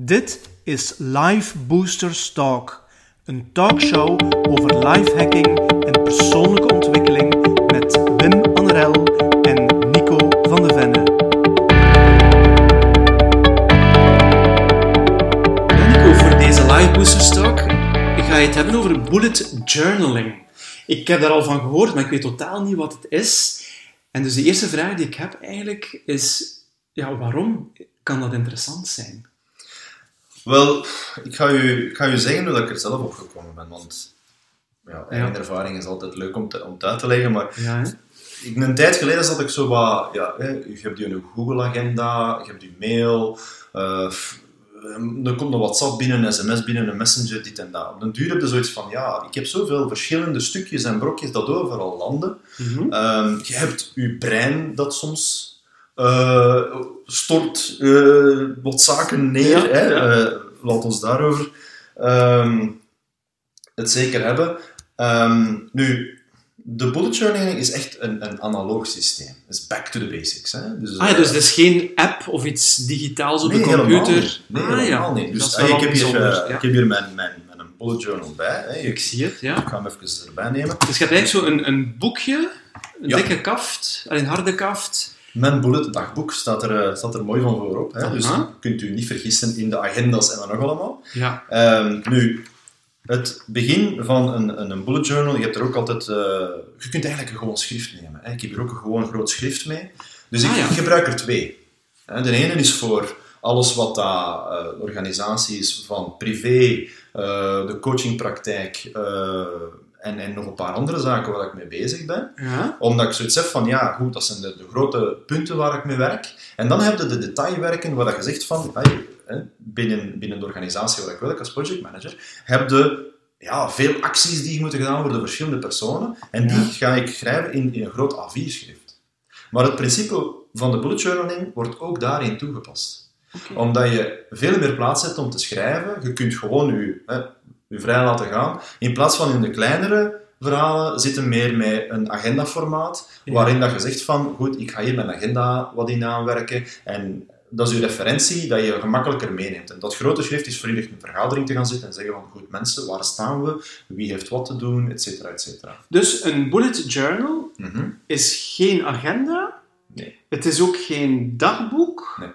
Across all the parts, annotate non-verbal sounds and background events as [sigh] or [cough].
Dit is Life Boosters Talk, een talkshow over lifehacking en persoonlijke ontwikkeling met Wim Anrel en Nico van de Venne. Nico, voor deze Life Boosters Talk ga je het hebben over bullet journaling. Ik heb daar al van gehoord, maar ik weet totaal niet wat het is. En dus de eerste vraag die ik heb eigenlijk is, ja, waarom kan dat interessant zijn? Wel, ik ga u, ik ga u zeggen hoe dat ik er zelf op gekomen ben, want ja, eigen Ja. ervaring is altijd leuk om, te, om het uit te leggen, maar Ja, ik, een tijd geleden zat ik zo wat, ja, hè, je hebt je Google-agenda, je hebt je mail, eh, f- er komt een WhatsApp binnen, een sms binnen, een messenger, dit en dat. Op den duur heb je zoiets van, ja, ik heb zoveel verschillende stukjes en brokjes dat overal landen. Mhm. Ehm, je hebt je brein dat soms eh, stort eh, wat zaken neer. Ja, hè? ja. Eh, laat ons daarover ehm, het zeker hebben. Ehm, nu, de bullet journaling is echt een, een analoog systeem. Het is back to the basics. Hè? Dus, Ah ja, dus het is geen app of iets digitaals op nee, de helemaal computer? niet. Nee, ah, helemaal ja. niet. Dus, wel ik, heb hier, ik heb hier mijn, mijn, mijn bullet journal bij. Hè? Ik Ik, zie het, ja. ik ga hem even erbij nemen. Dus je hebt eigenlijk zo een, een boekje, een dikke kaft, een harde kaft. Mijn bullet dagboek staat er, eh, staat er mooi van voorop. Hè? Dus kunt u niet vergissen in de agendas en wat nog allemaal. Ja. Ehm, nu, het begin van een, een, bullet journal, je hebt er ook altijd... eh, je kunt eigenlijk een gewoon schrift nemen. Hè? Ik heb hier ook een gewoon groot schrift mee. Dus ik, Ah, ja. ik gebruik er twee. Hè, De ene is voor alles wat dat, eh, organisatie is van privé, de coachingpraktijk en, en nog een paar andere zaken waar ik mee bezig ben Ja. omdat ik zoiets heb van, ja, goed, dat zijn de, de grote punten waar ik mee werk. En dan heb je de detailwerken waar je zegt van, hey, binnen, binnen de organisatie waar ik werk als projectmanager, heb je ja, veel acties die moeten gedaan worden door verschillende personen. En die Ja. ga ik schrijven in, in een groot A4-schrift. Maar het principe van de bullet journaling wordt ook daarin toegepast. Omdat je veel meer plaats hebt om te schrijven. Je kunt gewoon je, hè, je vrij laten gaan. In plaats van in de kleinere verhalen zitten meer met een agendaformaat, Ja. waarin dat je zegt van, goed, ik ga hier mijn agenda wat in aanwerken. En dat is je referentie dat je gemakkelijker meeneemt. En dat grote schrift is voor je een vergadering te gaan zitten en zeggen van, goed mensen, waar staan we? Wie heeft wat te doen? Et cetera, et cetera. Dus een bullet journal Mhm. is geen agenda. Nee. Het is ook geen dagboek. Nee.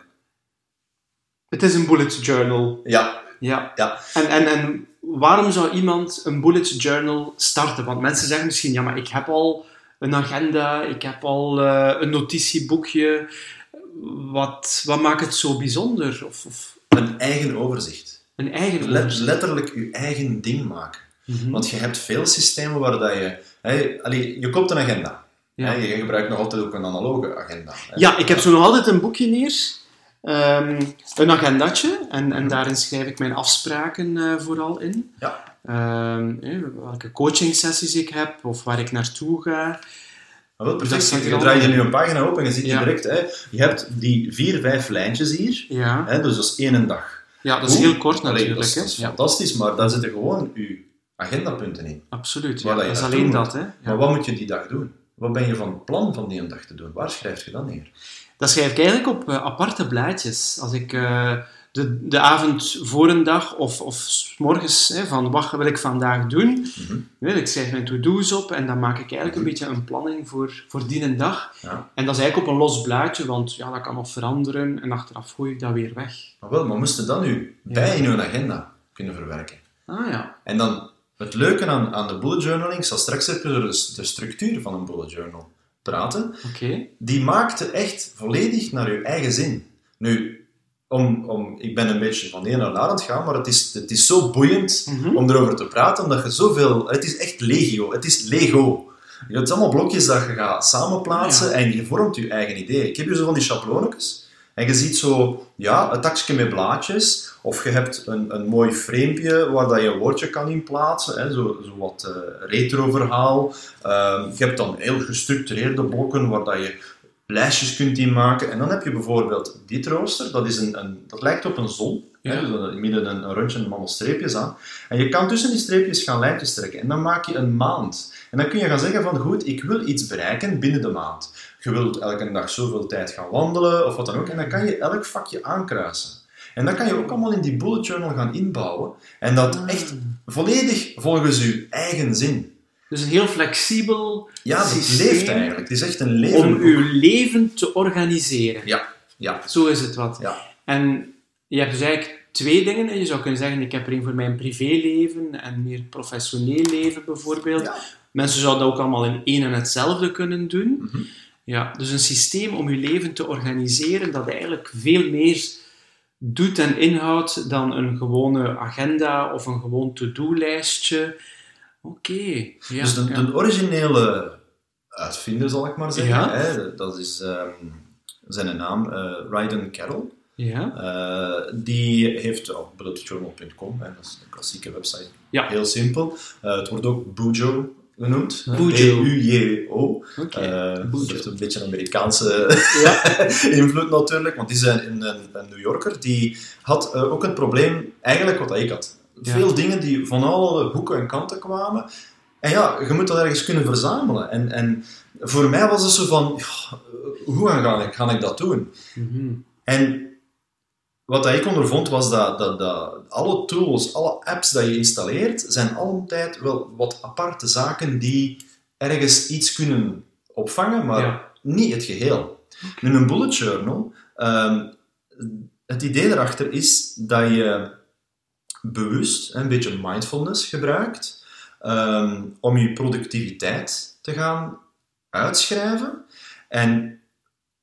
Het is een bullet journal. Ja, Ja. ja. En, en, en waarom zou iemand een bullet journal starten? Want mensen zeggen misschien, ja, maar ik heb al een agenda, ik heb al eh, een notitieboekje. Wat, wat maakt het zo bijzonder? Of, of Een eigen overzicht. een eigen Let- overzicht? letterlijk je eigen ding maken. Mhm. Want je hebt veel systemen waar dat je... Allee, je koopt een agenda. Ja. Je gebruikt nog altijd ook een analoge agenda. Ja, ik heb zo nog altijd een boekje hier. Ehm, een agendatje. En, en daarin schrijf ik mijn afspraken eh, vooral in. Ja. Ehm, eh, welke coaching sessies ik heb of waar ik naartoe ga. Wel Dat perfect. Je, je draait er nu een pagina open en je ziet Ja. direct... Hè, je hebt die vier, vijf lijntjes hier. Ja, Hè, dus dat is één dag. ja dat is Hoe? heel kort Allee, natuurlijk. dat is, hè. dat is Ja, fantastisch, maar daar zitten gewoon je agendapunten in. absoluut. Ja, dat je is alleen dat. Hè. Maar wat moet je die dag doen? Wat ben je van plan van die dag te doen? Waar schrijf je dat neer? Dat schrijf ik eigenlijk op eh, aparte blaadjes. Als ik eh, de, de avond voor een dag of, of 's morgens hè, van wat wil ik vandaag doen, Mhm. Nee, ik schrijf mijn to-do's op en dan maak ik eigenlijk een beetje een planning voor, voor die een dag. Ja. En dat is eigenlijk op een los blaadje, want ja, dat kan nog veranderen en achteraf gooi ik dat weer weg. Maar wel, maar moest je dat nu Ja. bij in je agenda kunnen verwerken? Ah ja. En dan, het leuke aan, aan de bullet journaling, ik zal straks even de, de structuur van een bullet journal praten, Oké. die maakte echt volledig naar je eigen zin. Nu, om, om, ik ben een beetje van de een naar de ander aan het gaan, maar het is, het is zo boeiend Mhm. om erover te praten, omdat je zoveel... Het is echt legio, het is Lego. Je hebt allemaal blokjes dat je gaat samenplaatsen Ja. en je vormt je eigen idee. Ik heb hier zo van die chablonetjes. En je ziet zo, ja, een takje met blaadjes. Of je hebt een, een mooi framepje waar dat je een woordje kan in plaatsen. Hè, zo, zo wat eh, retro-verhaal. Ehm, je hebt dan heel gestructureerde blokken waar dat je lijstjes kunt inmaken. En dan heb je bijvoorbeeld dit rooster. Dat, is een, een, dat lijkt op een zon. Ja. Hè, dus midden een, een rondje met allemaal streepjes aan. En je kan tussen die streepjes gaan lijntjes trekken. En dan maak je een maand. En dan kun je gaan zeggen van, goed, ik wil iets bereiken binnen de maand. Je wilt elke dag zoveel tijd gaan wandelen, of wat dan ook. En dan kan je elk vakje aankruisen. En dat kan je ook allemaal in die bullet journal gaan inbouwen. En dat Ah. echt volledig volgens je eigen zin. Dus een heel flexibel Ja, dat systeem leeft eigenlijk. Het is echt een leven. om uw leven te organiseren. Ja, ja, Zo is het wat. ja. En je hebt dus eigenlijk twee dingen. Je zou kunnen zeggen, ik heb er één voor mijn privéleven en meer professioneel leven bijvoorbeeld. Ja. Mensen zouden dat ook allemaal in één en hetzelfde kunnen doen. Mhm. Ja, dus een systeem om je leven te organiseren dat eigenlijk veel meer doet en inhoudt dan een gewone agenda of een gewoon to-do-lijstje. Oké. Ja, dus de, ja. de originele uitvinder, zal ik maar zeggen, Ja. hè, dat is ehm, zijn naam, eh Ryden Carroll. ja. Eh, die heeft op bulletjournal.com, dat is een klassieke website, Ja. heel simpel. Eh, het wordt ook Bujo genoemd. Bujo. Eh, dat heeft een beetje een Amerikaanse Ja. [laughs] invloed natuurlijk, want die is een, een, een New Yorker. Die had eh, ook het probleem, eigenlijk wat ik had. Ja. Veel dingen die van alle hoeken en kanten kwamen. En ja, je moet dat ergens kunnen verzamelen. En, en voor mij was het zo van, ja, hoe ga ik, ga ik dat doen? Mhm. En wat ik ondervond was dat, dat, dat alle tools, alle apps dat je installeert, zijn altijd wel wat aparte zaken die ergens iets kunnen opvangen, maar Ja. niet het geheel. In een bullet journal, ehm, het idee erachter is dat je bewust een beetje mindfulness gebruikt ehm, om je productiviteit te gaan uitschrijven. En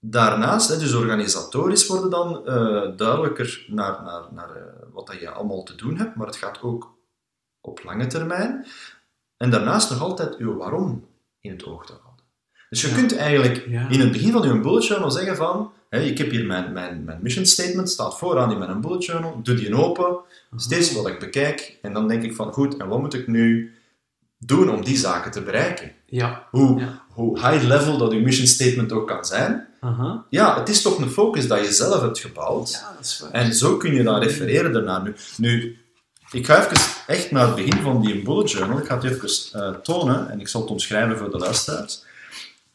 daarnaast, dus organisatorisch worden dan eh, duidelijker naar, naar, naar eh, wat dat je allemaal te doen hebt, maar het gaat ook op lange termijn. En daarnaast nog altijd je waarom in het oog te houden. Dus je Ja. kunt eigenlijk Ja. in het begin van je bullet journal zeggen van, hè, ik heb hier mijn, mijn, mijn mission statement, staat vooraan in mijn bullet journal, doe die open, steeds wat ik bekijk, en dan denk ik van, goed, en wat moet ik nu doen om die zaken te bereiken? Ja. Hoe, Ja. hoe high level dat je mission statement ook kan zijn, ja, het is toch een focus dat je zelf hebt gebouwd. Ja, dat is waar. En zo kun je dan refereren daarnaar. Nu, nu, ik ga even echt naar het begin van die bullet journal. Ik ga het even eh, tonen en ik zal het omschrijven voor de luisteraars.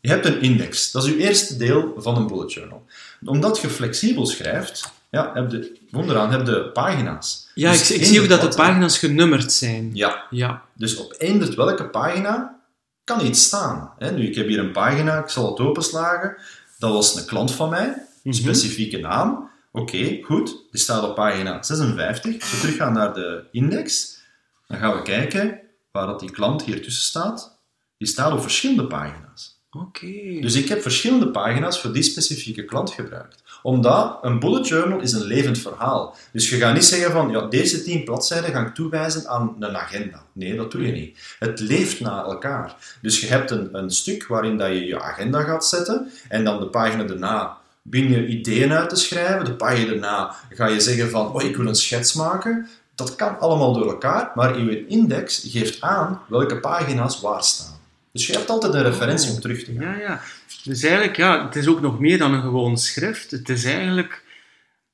Je hebt een index. Dat is je eerste deel van een bullet journal. Omdat je flexibel schrijft, ja, heb je, onderaan heb je pagina's. Ja, Dus ik, ik zie ook dat de pagina's genummerd zijn. Ja, Ja. dus op eender welke pagina kan iets staan. Hè? Nu, ik heb hier een pagina, ik zal het openslagen. Dat was een klant van mij, een Mhm. specifieke naam. Oké, goed. Die staat op pagina 56. Als we teruggaan naar de index, dan gaan we kijken waar dat die klant hier tussen staat. Die staat op verschillende pagina's. Oké. Dus ik heb verschillende pagina's voor die specifieke klant gebruikt. Omdat een bullet journal is een levend verhaal. Dus je gaat niet zeggen van, ja, deze tien bladzijden ga ik toewijzen aan een agenda. Nee, dat doe je niet. Het leeft na elkaar. Dus je hebt een, een stuk waarin dat je je agenda gaat zetten, en dan de pagina daarna begin je ideeën uit te schrijven. De pagina daarna ga je zeggen van, oh, ik wil een schets maken. Dat kan allemaal door elkaar, maar je index geeft aan welke pagina's waar staan. Dus je hebt altijd een referentie om terug te gaan. Ja, ja. Dus eigenlijk, ja, het is ook nog meer dan een gewoon schrift. Het is eigenlijk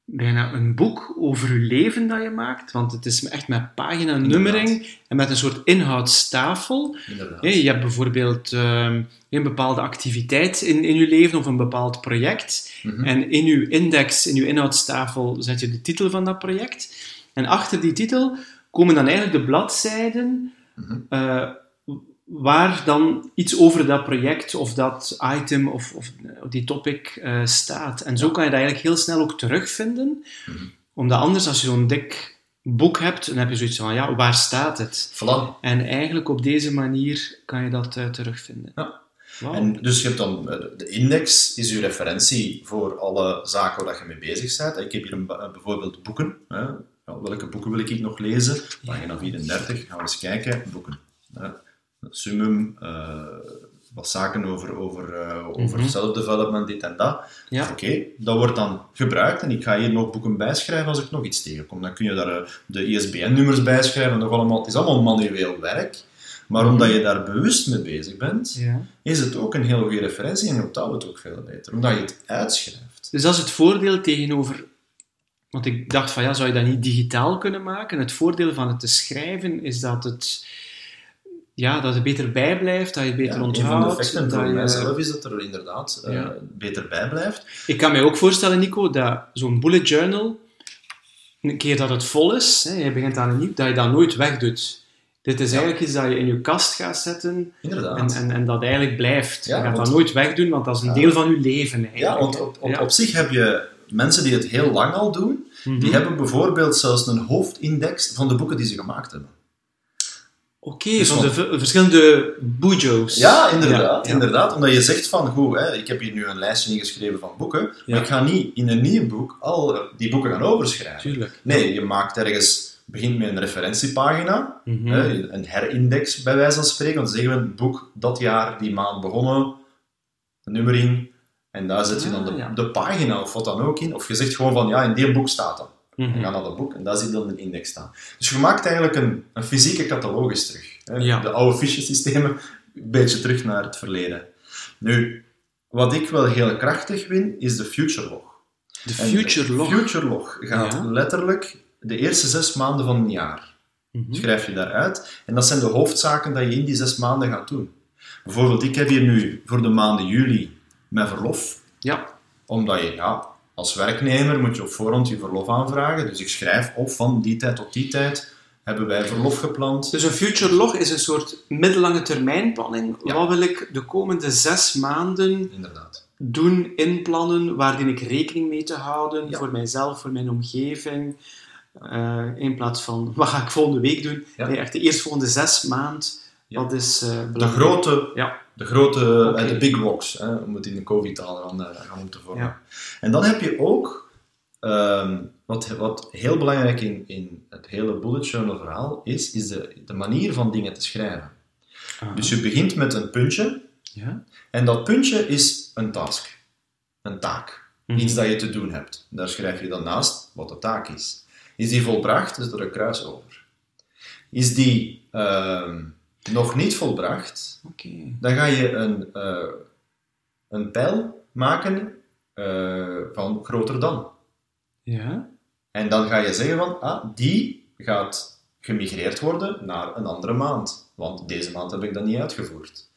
bijna een boek over je leven dat je maakt. Want het is echt met paginanummering en met een soort inhoudstafel. Je hebt bijvoorbeeld ehm, een bepaalde activiteit in, in je leven of een bepaald project. Mhm. En in je index, in je inhoudstafel, zet je de titel van dat project. En achter die titel komen dan eigenlijk de bladzijden Mhm. eh, waar dan iets over dat project of dat item of, of die topic eh, staat. En zo kan je dat eigenlijk heel snel ook terugvinden. Mhm. Omdat anders, als je zo'n dik boek hebt, dan heb je zoiets van, ja, waar staat het? Voilà. En eigenlijk op deze manier kan je dat eh, terugvinden. Ja. En dus je hebt dan eh, de index, is je referentie voor alle zaken waar je mee bezig bent. Ik heb hier een, bijvoorbeeld boeken. Hè. Welke boeken wil ik nog lezen? Pagina 34, gaan we eens kijken. Boeken. Hè. Summum, eh, wat zaken over, over, over Mhm. self-development, dit en dat. Ja. Oké, dat wordt dan gebruikt en ik ga hier nog boeken bijschrijven als ik nog iets tegenkom. Dan kun je daar eh, de ISBN-nummers bijschrijven. Nog allemaal, het is allemaal manueel werk. Maar omdat je daar bewust mee bezig bent, Ja. is het ook een hele goede referentie en je onthoudt het ook veel beter, omdat je het uitschrijft. Dus dat is het voordeel tegenover... Want ik dacht van, ja, zou je dat niet digitaal kunnen maken? Het voordeel van het te schrijven is dat het... Ja, dat het beter bijblijft, dat je het beter Ja, een van de onthoudt. dat voor je- mijzelf is dat er inderdaad eh, Ja. beter bij blijft. Ik kan mij ook voorstellen, Nico, dat zo'n bullet journal een keer dat het vol is, hè, je begint aan een nieuw, dat je dat nooit wegdoet. Dit is Ja. eigenlijk iets dat je in je kast gaat zetten en, en, en dat eigenlijk blijft. Ja, je gaat want- dat nooit wegdoen, want dat is een deel van je leven eigenlijk. ja, want op, op, Ja. op zich heb je mensen die het heel lang al doen, Mhm. die hebben bijvoorbeeld zelfs een hoofdindex van de boeken die ze gemaakt hebben. Oké, Dus van van- de verschillende bujo's. Ja, inderdaad. Ja, inderdaad. Omdat je zegt van, goed, hè, ik heb hier nu een lijstje ingeschreven van boeken, Ja. maar ik ga niet in een nieuw boek al die boeken gaan overschrijven. Tuurlijk. Nee, je maakt ergens, begint met een referentiepagina, Mhm. hè, een herindex bij wijze van spreken. Dan zeggen we een boek dat jaar, die maand begonnen, de nummering, en daar zet je dan de, Ah, ja. de pagina of wat dan ook in. Of je zegt gewoon van, ja, in die boek staat dat. Dan ga naar dat boek en daar zie je dan een index staan. Dus je maakt eigenlijk een, een fysieke catalogus terug. Hè? Ja. De oude fichesystemen, een beetje terug naar het verleden. Nu, wat ik wel heel krachtig vind, is de future log. De future log. Future log gaat Ja. letterlijk de eerste zes maanden van een jaar. Mhm. Schrijf je daaruit. En dat zijn de hoofdzaken dat je in die zes maanden gaat doen. Bijvoorbeeld, ik heb hier nu voor de maanden juli mijn verlof Ja. omdat je, ja, als werknemer moet je op voorhand je verlof aanvragen. Dus ik schrijf op van die tijd tot die tijd hebben wij verlof gepland. Dus een future log is een soort middellange termijnplanning. Ja. Wat wil ik de komende zes maanden Inderdaad. doen, inplannen, waar dien ik rekening mee te houden Ja. voor mijzelf, voor mijn omgeving. Eh, in plaats van, [laughs] wat ga ik volgende week doen? Ja. Nee, echt de eerstvolgende zes maand, Ja. dat is eh, De belangrijk. grote, Ja. de, grote eh, de big rocks, hè, om het in de COVID-taal gaan, eh, gaan om te vormen. Ja. En dan heb je ook, ehm, wat, wat heel belangrijk in, in het hele bullet journal verhaal is, is de, de manier van dingen te schrijven. Aha. Dus je begint met een puntje, ja? en dat puntje is een task, een taak. Mhm. Iets dat je te doen hebt. Daar schrijf je dan naast wat de taak is. Is die volbracht, is er een kruis over. Is die ehm, nog niet volbracht, dan ga je een, eh, een pijl maken eh, van groter dan. Ja? En dan ga je zeggen van, ah, die gaat gemigreerd worden naar een andere maand. Want deze maand heb ik dat niet uitgevoerd.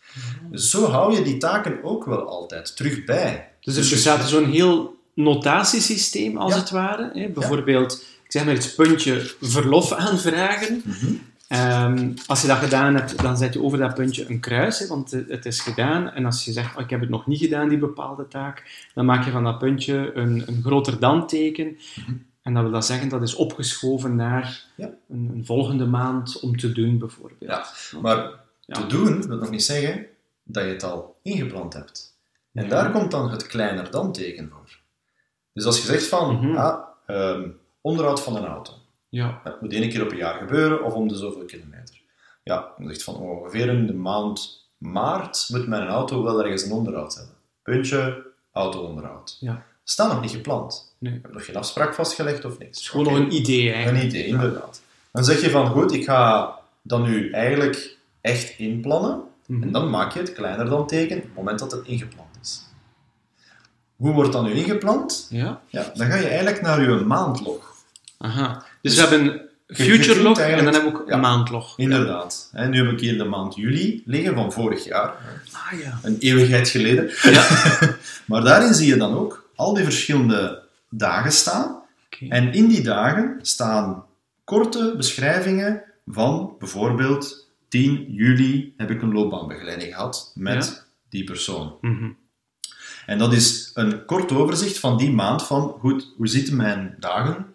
Dus zo hou je die taken ook wel altijd terug bij. Dus er je- bestaat zo'n heel notatiesysteem, als Ja. het ware. Hè? Bijvoorbeeld, ik zeg maar het puntje verlof aanvragen. Mhm. Ehm, als je dat gedaan hebt, dan zet je over dat puntje een kruis, hè, want het is gedaan. En als je zegt, oh, ik heb het nog niet gedaan, die bepaalde taak, dan maak je van dat puntje een, een groter dan teken. En dat wil dat zeggen, dat is opgeschoven naar Ja. een, een volgende maand om te doen, bijvoorbeeld. Ja, Maar Ja. te doen wil nog niet zeggen dat je het al ingepland hebt. En Ja. daar komt dan het kleiner dan teken voor. Dus als je zegt van, Mhm. ah, ehm, onderhoud van een auto. Ja. Dat moet één keer op een jaar gebeuren of om de zoveel kilometer. Ja, dan zegt van ongeveer in de maand maart moet mijn auto wel ergens een onderhoud hebben. Puntje, auto-onderhoud. Ja. Staat nog niet gepland. Nee. Heb nog geen afspraak vastgelegd of niks. Het is gewoon nog een idee, eigenlijk. Een idee, inderdaad. Dan zeg je van, goed, ik ga dat nu eigenlijk echt inplannen. Mhm. En dan maak je het kleiner dan teken op het moment dat het ingepland is. Hoe wordt dat nu ingepland? Ja? Ja, dan ga je eigenlijk naar je maandlog. Aha. Dus, Dus we hebben future log en dan hebben we ook Ja. een maandlog. Inderdaad. En nu heb ik hier de maand juli liggen van vorig jaar. Ah ja. Een eeuwigheid geleden. Ja. [laughs] Maar daarin zie je dan ook al die verschillende dagen staan. Oké. En in die dagen staan korte beschrijvingen van bijvoorbeeld 10 juli heb ik een loopbaanbegeleiding gehad met Ja. die persoon. Mhm. En dat is een kort overzicht van die maand van, goed, hoe zitten mijn dagen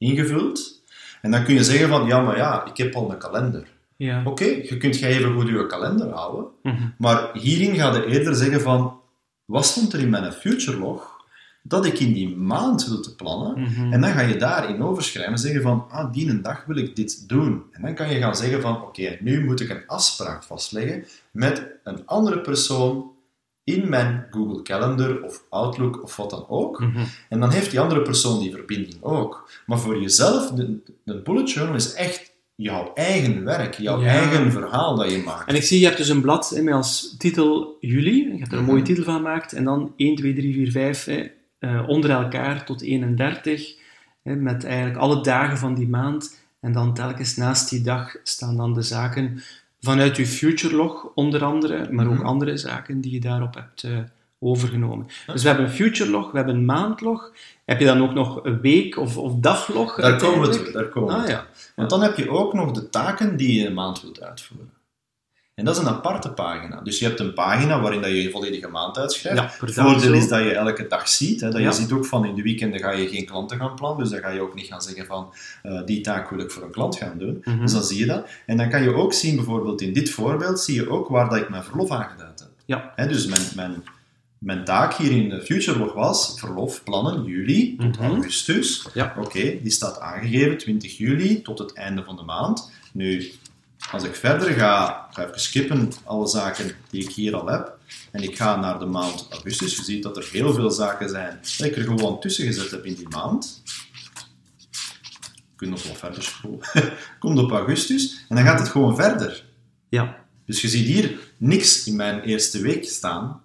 ingevuld? En dan kun je zeggen van, ja, maar ja, ik heb al een kalender. Ja. Oké, je kunt jij even goed je kalender houden, Mhm. maar hierin ga je eerder zeggen van, wat stond er in mijn future log dat ik in die maand wil te plannen? Mhm. En dan ga je daarin overschrijven en zeggen van, ah, die een dag wil ik dit doen. En dan kan je gaan zeggen van, oké, nu moet ik een afspraak vastleggen met een andere persoon in mijn Google Calendar of Outlook of wat dan ook. Mhm. En dan heeft die andere persoon die verbinding ook. Maar voor jezelf, de, de bullet journal is echt jouw eigen werk, jouw Ja. eigen verhaal dat je maakt. En ik zie, je hebt dus een blad hè, met als titel juli. Je hebt er een mooie Mhm. titel van gemaakt. En dan 1, 2, 3, 4, 5, hè, eh, onder elkaar tot 31. Hè, met eigenlijk alle dagen van die maand. En dan telkens naast die dag staan dan de zaken vanuit je future log, onder andere. Maar ook Mhm. andere zaken die je daarop hebt eh, overgenomen. Dus we hebben een future log, we hebben een maandlog. Heb je dan ook nog een week- of, of daglog? Daar komen we toe. Daar komen we Ah, ja. Want dan heb je ook nog de taken die je een maand wilt uitvoeren. En dat is een aparte pagina. Dus je hebt een pagina waarin dat je je volledige maand uitschrijft. Ja, Het voordeel is dat je elke dag ziet. Hè, dat Ja. je ziet ook van in de weekenden ga je geen klanten gaan plannen. Dus dan ga je ook niet gaan zeggen van eh, die taak wil ik voor een klant gaan doen. Mhm. Dus dan zie je dat. En dan kan je ook zien, bijvoorbeeld in dit voorbeeld, zie je ook waar dat ik mijn verlof aangeduid heb. Ja. Hè, dus mijn, mijn, mijn taak hier in de FutureLog was verlof plannen juli tot Mhm. augustus. Ja. Oké, die staat aangegeven 20 juli tot het einde van de maand. Nu, als ik verder ga, ga even skippen alle zaken die ik hier al heb. En ik ga naar de maand augustus. Je ziet dat er heel veel zaken zijn die ik er gewoon tussen gezet heb in die maand. Je kunt nog wat verder scrollen. [laughs] Komt op augustus en dan gaat het gewoon verder. Ja. Dus je ziet hier niks in mijn eerste week staan,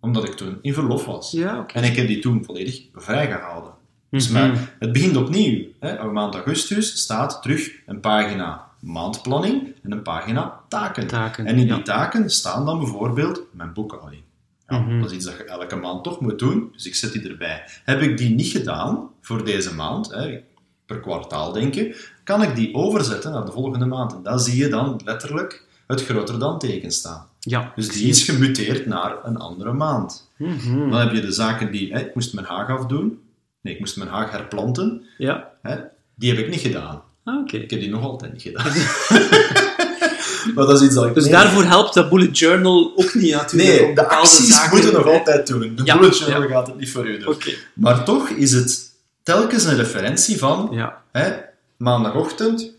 omdat ik toen in verlof was. Ja. En ik heb die toen volledig vrijgehouden. Dus Mhm. maar het begint opnieuw. Hè. Op maand augustus staat terug een pagina maandplanning en een pagina taken. Taken, en in die ja. taken staan dan bijvoorbeeld mijn boekhouding. Ja, Mhm. Dat is iets dat je elke maand toch moet doen, dus ik zet die erbij. Heb ik die niet gedaan voor deze maand, hè, per kwartaal denken, kan ik die overzetten naar de volgende maand. En daar zie je dan letterlijk het groter dan teken staan. Ja. Dus die is gemuteerd naar een andere maand. Mhm. Dan heb je de zaken die, hè, ik moest mijn haag afdoen. Nee, ik moest mijn haag herplanten. Ja. Hè, die heb ik niet gedaan. Ah, oké. Ik heb die nog altijd niet gedaan. [laughs] maar dat is iets dat ik... Dus daarvoor helpt dat bullet journal ook niet natuurlijk. Nee, de acties moeten nog altijd doen. De Ja, bullet journal ja. gaat het niet voor u doen. Oké. Maar toch is het telkens een referentie van Ja. hè, maandagochtend.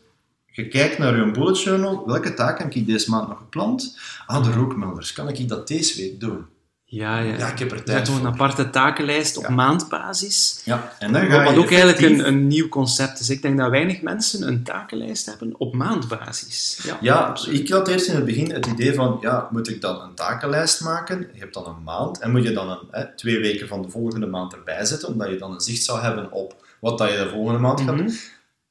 Je kijkt naar je bullet journal. Welke taak heb ik deze maand nog gepland? Ah, de rookmelders. Kan ik dat deze week doen? Ja, ja. Ja, ik heb er Je tijd een aparte takenlijst op Ja. maandbasis. Ja, en dan ga Wat ook eigenlijk een, een nieuw concept is. Ik denk dat weinig mensen een takenlijst hebben op maandbasis. Ja, Ja, ik had eerst in het begin het idee van, ja, moet ik dan een takenlijst maken? Je hebt dan een maand en moet je dan een, hè, twee weken van de volgende maand erbij zetten, omdat je dan een zicht zou hebben op wat dat je de volgende maand gaat doen. Mhm.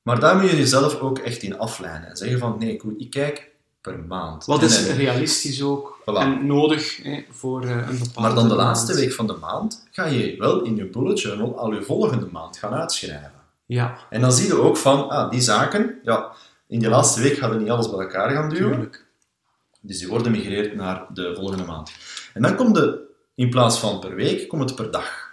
Maar daar moet je jezelf ook echt in aflijnen en zeggen van, nee, goed, ik kijk per maand. Wat is realistisch ook Voilà. en nodig hè, voor eh, een bepaalde Maar dan de maand. laatste week van de maand ga je wel in je bullet journal al je volgende maand gaan uitschrijven. Ja, En dan zie je ook van, ah, die zaken, ja, in die laatste week gaan we niet alles bij elkaar gaan duwen. tuurlijk. Dus die worden migreerd naar de volgende maand. En dan komt de, in plaats van per week, komt het per dag.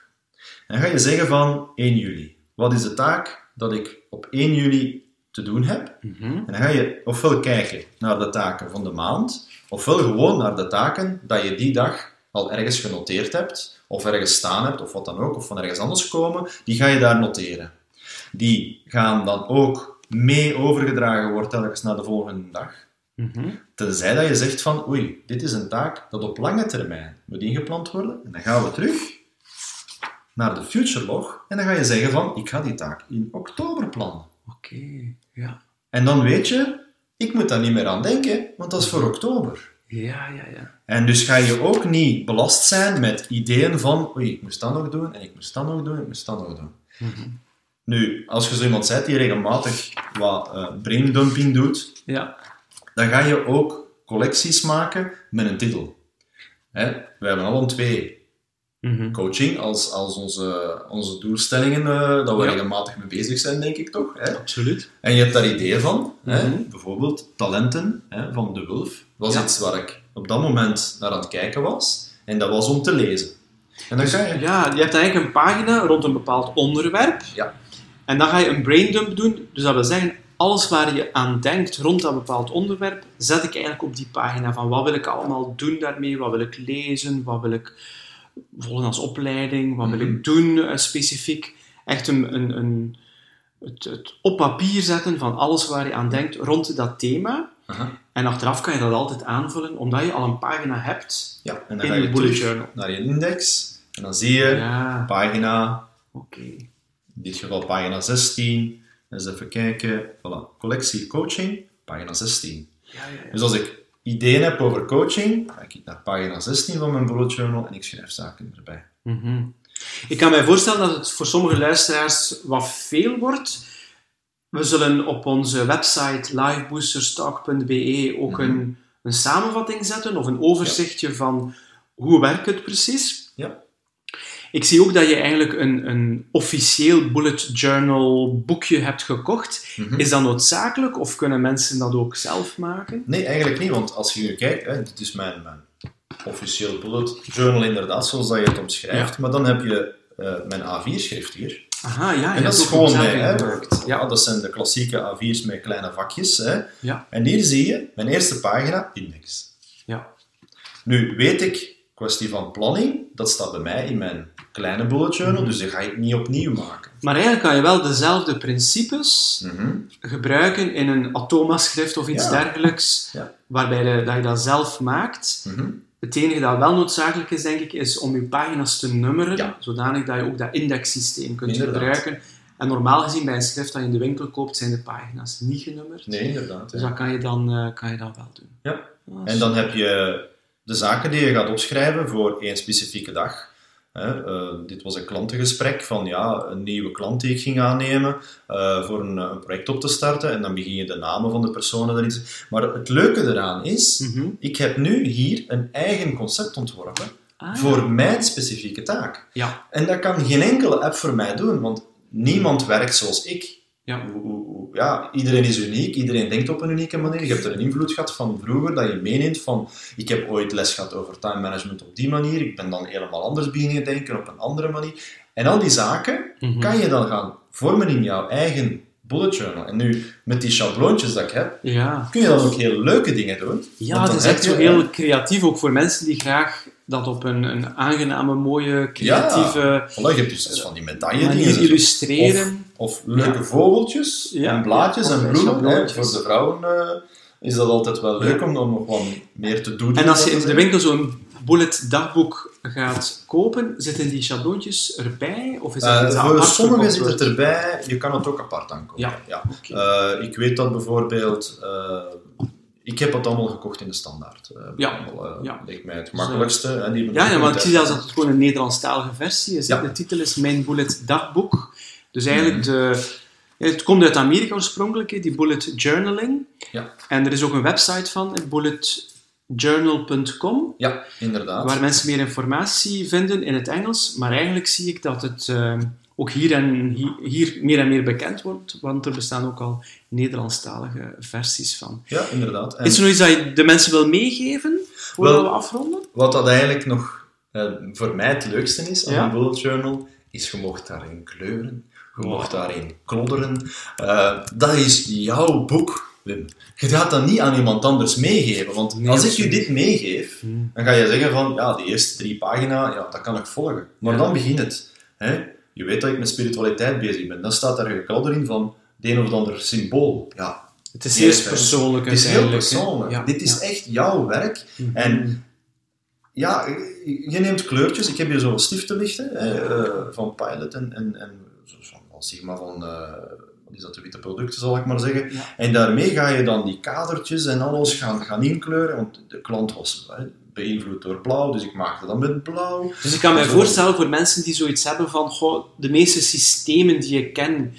En dan ga je zeggen van 1 juli. Wat is de taak dat ik op 1 juli te doen heb? Mhm. En dan ga je ofwel kijken naar de taken van de maand, ofwel gewoon naar de taken dat je die dag al ergens genoteerd hebt, of ergens staan hebt, of wat dan ook, of van ergens anders komen, die ga je daar noteren. Die gaan dan ook mee overgedragen worden telkens naar de volgende dag. Mhm. Tenzij dat je zegt van, oei, dit is een taak dat op lange termijn moet ingepland worden. En dan gaan we terug naar de future log en dan ga je zeggen van, ik ga die taak in oktober plannen. Oké, ja. En dan weet je, ik moet daar niet meer aan denken, want dat is voor oktober. Ja, ja, ja. En dus ga je ook niet belast zijn met ideeën van, oei, ik moest dat nog doen, en ik moest dat nog doen, ik moest dat nog doen. Mhm. Nu, als je zo iemand bent die regelmatig wat eh braindumping doet, Ja, dan ga je ook collecties maken met een titel. Hè? We hebben al twee Mhm. coaching als, als onze, onze doelstellingen, eh dat we Ja. regelmatig mee bezig zijn, denk ik toch. Hè? absoluut. En je hebt daar ideeën van. Hè? Mhm. Bijvoorbeeld talenten hè, van De Wulf. was Ja. iets waar ik op dat moment naar aan het kijken was. En dat was om te lezen. En dan ga je... Ja, je hebt eigenlijk een pagina rond een bepaald onderwerp. Ja. En dan ga je een braindump doen. Dus dat wil zeggen, alles waar je aan denkt rond dat bepaald onderwerp, zet ik eigenlijk op die pagina van wat wil ik allemaal doen daarmee, wat wil ik lezen, wat wil ik volgen als opleiding, wat wil Mhm. ik doen eh, specifiek. Echt een, een, een, het, het op papier zetten van alles waar je aan denkt rond dat thema. Aha. En achteraf kan je dat altijd aanvullen, omdat je al een pagina hebt Ja, en dan in ga je bullet journal. naar je index. En dan zie je Ja, pagina, oké. in dit geval pagina 16. Eens even kijken. Voilà. Collectie coaching, pagina 16. Ja, ja, ja. Dus als ik ideeën heb over coaching, ga ik naar pagina 16 van mijn bullet journal en ik schrijf zaken erbij. Mhm. Ik kan mij voorstellen dat het voor sommige luisteraars wat veel wordt. We zullen op onze website liveboosterstalk.be ook Mhm. een, een samenvatting zetten of een overzichtje van hoe werkt het precies? Ja. Ik zie ook dat je eigenlijk een, een officieel bullet journal boekje hebt gekocht. Mhm. Is dat noodzakelijk of kunnen mensen dat ook zelf maken? Nee, eigenlijk niet, want als je nu kijkt, hè, dit is mijn, mijn officieel bullet journal inderdaad, zoals dat je het omschrijft, maar dan heb je eh, mijn A4-schrift hier. Aha, ja. En dat is gewoon mee, hè. Ja, dat zijn de klassieke A4's met kleine vakjes. Hè. Ja. En hier zie je mijn eerste pagina, index. Ja. Nu weet ik, kwestie van planning, dat staat bij mij in mijn kleine bullet journal, dus die ga ik niet opnieuw maken. Maar eigenlijk kan je wel dezelfde principes Mhm. gebruiken in een Atoma-schrift of iets Ja. dergelijks, Ja. waarbij de- dat je dat zelf maakt. Mhm. Het enige dat wel noodzakelijk is, denk ik, is om je pagina's te nummeren, Ja. zodanig dat je ook dat indexsysteem kunt Inderdaad. gebruiken. En normaal gezien, bij een schrift dat je in de winkel koopt, zijn de pagina's niet genummerd. Nee, inderdaad. Dus dat kan je dan, eh, kan je dat wel doen. Ja. En is- dan heb je de zaken die je gaat opschrijven voor één specifieke dag. Hè, eh, dit was een klantengesprek van ja, een nieuwe klant die ik ging aannemen eh, voor een, een project op te starten. En dan begin je de namen van de personen erin. te- Maar het leuke eraan is, Mhm. ik heb nu hier een eigen concept ontworpen Ah, voor mijn specifieke taak. Ja, En dat kan geen enkele app voor mij doen, want niemand werkt zoals ik. Ja. Iedereen is uniek, iedereen denkt op een unieke manier. Je hebt er een invloed gehad van vroeger dat je meeneemt van ik heb ooit les gehad over time management op die manier, ik ben dan helemaal anders beginnen denken op een andere manier. En al die zaken Mhm. kan je dan gaan vormen in jouw eigen bullet journal. En nu, met die schabloontjes dat ik heb, Ja, kun je dan ook heel leuke dingen doen. ja het is echt zo heel creatief, ook voor mensen die graag dat op een, een aangename, mooie, creatieve Voilà, je hebt dus van die medaille dingen. illustreren. Of leuke Ja. vogeltjes Ja, en blaadjes ja, en bloemen. Hè. Voor de vrouwen eh, is dat altijd wel leuk om dan nog wat meer te doen. En als je in de winkel zo'n bullet dagboek gaat kopen, zitten die schabloontjes erbij? Of is dat dat voor sommigen zit het erbij, je kan het ook apart aankopen. Ja, oké. Eh, ik weet dat bijvoorbeeld, ik heb het allemaal gekocht in de standaard. Eh, Ja, allemaal, ja. Lijkt mij het die Ja, ja, maar ik zie zelfs dat het gewoon een Nederlandstalige versie is. Ja. De titel is Mijn Bullet Dagboek. Dus eigenlijk, Mhm. de, het komt uit Amerika oorspronkelijk, die bullet journaling. Ja. En er is ook een website van, bulletjournal.com, Ja, inderdaad. waar mensen meer informatie vinden in het Engels. Maar eigenlijk zie ik dat het eh, ook hier, en, hier, meer en meer bekend wordt, want er bestaan ook al Nederlandstalige versies van. Ja, inderdaad. En Is er nog iets dat je de mensen wil meegeven, voordat Wel- we afronden? wat dat eigenlijk nog eh, voor mij het leukste is aan Ja. een bullet journal, is je mocht daarin kleuren, je mocht daarin klodderen. Eh, dat is jouw boek, Wim. Je gaat dat niet aan iemand anders meegeven, want Nee, als ik je dit meegeef, Hmm. dan ga je zeggen van, ja, die eerste drie pagina, ja, dat kan ik volgen. Maar Ja. dan begint het. Hè? Je weet dat ik met spiritualiteit bezig ben. Dan staat daar een gekladder in van het een of ander symbool. Ja, Het is heel persoonlijk het is heel persoonlijk. Ja, Dit is ja. echt jouw werk. Mhm. En ja, je neemt kleurtjes. Ik heb hier zo'n stiften liggen hè, eh, van Pilot en, en, en van Sigma van, eh, wat is dat, de witte producten zal ik maar zeggen. Ja. En daarmee ga je dan die kadertjes en alles gaan, gaan inkleuren, want de klant was beïnvloed door blauw, dus ik maakte dat met blauw. Dus ik kan Zo. voorstellen voor mensen die zoiets hebben van goh, de meeste systemen die ik ken,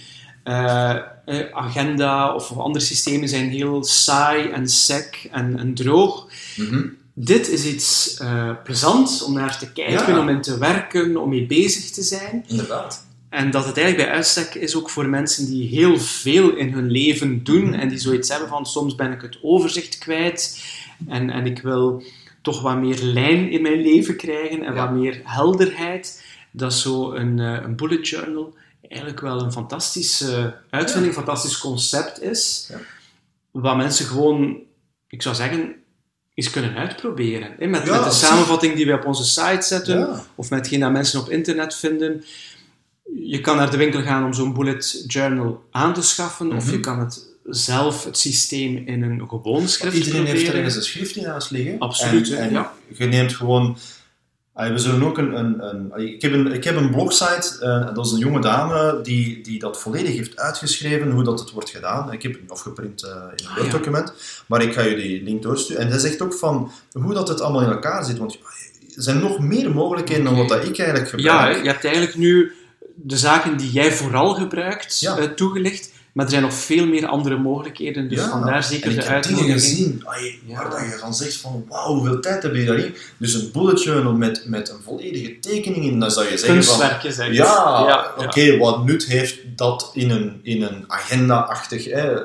eh, eh, agenda of andere systemen zijn heel saai en sec en, en droog. Mhm. Dit is iets eh plezant om naar te kijken, Ja. om in te werken, om mee bezig te zijn. Inderdaad. En dat het eigenlijk bij uitstek is ook voor mensen die heel veel in hun leven doen Mhm. en die zoiets hebben van soms ben ik het overzicht kwijt en, en ik wil toch wat meer lijn in mijn leven krijgen en Ja. wat meer helderheid. Dat zo een, eh, een bullet journal eigenlijk wel een fantastische uitvinding, een fantastisch concept is. Ja. Wat mensen gewoon, ik zou zeggen, eens kunnen uitproberen. hè. Met, Ja, met de samenvatting die we op onze site zetten, Ja. of met hetgeen dat mensen op internet vinden. Je kan naar de winkel gaan om zo'n bullet journal aan te schaffen, of Mhm. je kan het zelf, het systeem, in een gewoon schrift Iedereen heeft proberen. ergens een schrift in huis liggen. Absoluut, En, ja. je neemt gewoon... We zullen ook een... een, een ik, heb een ik heb een blogsite, eh, dat is een jonge dame, die, die dat volledig heeft uitgeschreven, hoe dat het wordt gedaan. Ik heb het afgeprint eh, in een Ah, Word-document, maar ik ga je die link doorsturen. En hij zegt ook van hoe dat het allemaal in elkaar zit, want er zijn nog meer mogelijkheden dan wat dat ik eigenlijk gebruik. Ja, je hebt eigenlijk nu de zaken die jij vooral gebruikt Ja. eh, toegelicht. Maar er zijn nog veel meer andere mogelijkheden, dus vandaar zeker en de ik heb dingen uitnodiging. gezien ai, Ja. waar dat je van zegt van wauw, hoeveel tijd heb je daarin? Dus een bullet journal met, met een volledige tekening in, dan zou je zeggen van Kunstwerken ja, ja, oké, wat nut heeft dat in een, in een agenda-achtig, eh,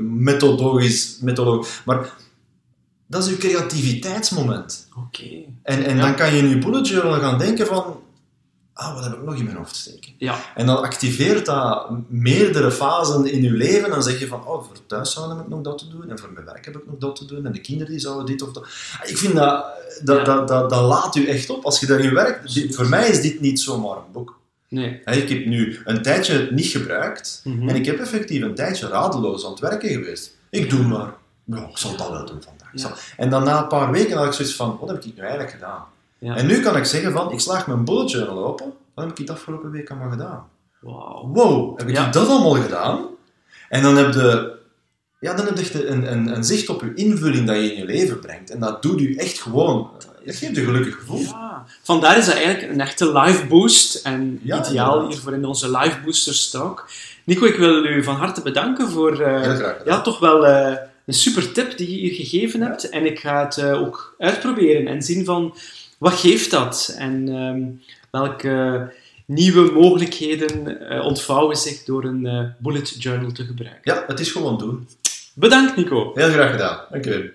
methodologisch, methodologisch, maar dat is je creativiteitsmoment. Oké. En, en Ja. dan kan je in je bullet journal gaan denken van, ah, wat heb ik nog in mijn hoofd steken? Ja, En dan activeert dat meerdere fasen in je leven. Dan zeg je van, oh, voor thuis heb ik nog dat te doen. En voor mijn werk heb ik nog dat te doen. En de kinderen die zouden dit of dat. Ik vind dat, dat, Ja. dat, dat, dat laat u echt op als je daarin werkt. Dit- voor mij is dit niet zomaar een boek. nee. Ik heb nu een tijdje niet gebruikt. Mhm. En ik heb effectief een tijdje radeloos aan het werken geweest. Ik doe maar. Ja, ik zal dat wel doen vandaag. Ja. En dan na een paar weken had ik zoiets van, wat heb ik nu eigenlijk gedaan? Ja. En nu kan ik zeggen van, ik slaag mijn bullet journal open. Wat heb ik de afgelopen week allemaal gedaan? Wauw. wow, heb ik Ja. dat allemaal gedaan? En dan heb je, ja, dan heb je echt een, een, een zicht op je invulling dat je in je leven brengt. En dat doet u echt gewoon, dat geeft je een gelukkig gevoel. Ja, vandaar is dat eigenlijk een echte live boost en Ja, ideaal hiervoor in onze live boosters talk. Nico, ik wil u van harte bedanken voor gedaan. ja, toch wel eh, een super tip die je hier gegeven hebt. En ik ga het eh, ook uitproberen en zien van wat geeft dat en ehm, welke nieuwe mogelijkheden eh, ontvouwen zich door een eh, bullet journal te gebruiken. Ja, het is gewoon doen. Bedankt Nico. Heel graag gedaan. Dank u.